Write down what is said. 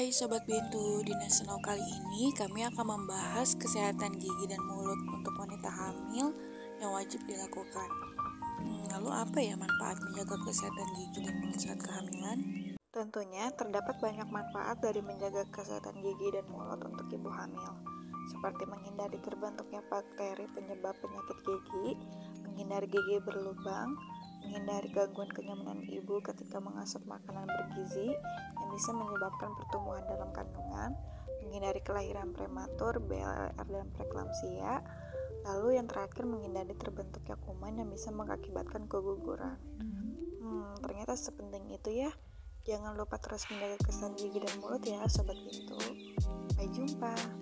Hai Sobat Bintu, di Nasional kali ini kami akan membahas kesehatan gigi dan mulut untuk wanita hamil yang wajib dilakukan. Hmm, lalu apa ya manfaat menjaga kesehatan gigi dan mulut saat kehamilan? Tentunya terdapat banyak manfaat dari menjaga kesehatan gigi dan mulut untuk ibu hamil, seperti menghindari terbentuknya bakteri penyebab penyakit gigi, menghindari gigi berlubang, menghindari gangguan kenyamanan ibu ketika mengasup makanan bergizi yang bisa menyebabkan pertumbuhan dalam kandungan, menghindari kelahiran prematur, BLR dan preeklamsia, lalu yang terakhir menghindari terbentuknya kuman yang bisa mengakibatkan keguguran. Hmm, ternyata sepenting itu ya. Jangan lupa terus menjaga kesan gigi dan mulut ya, sobat pintu. Sampai jumpa.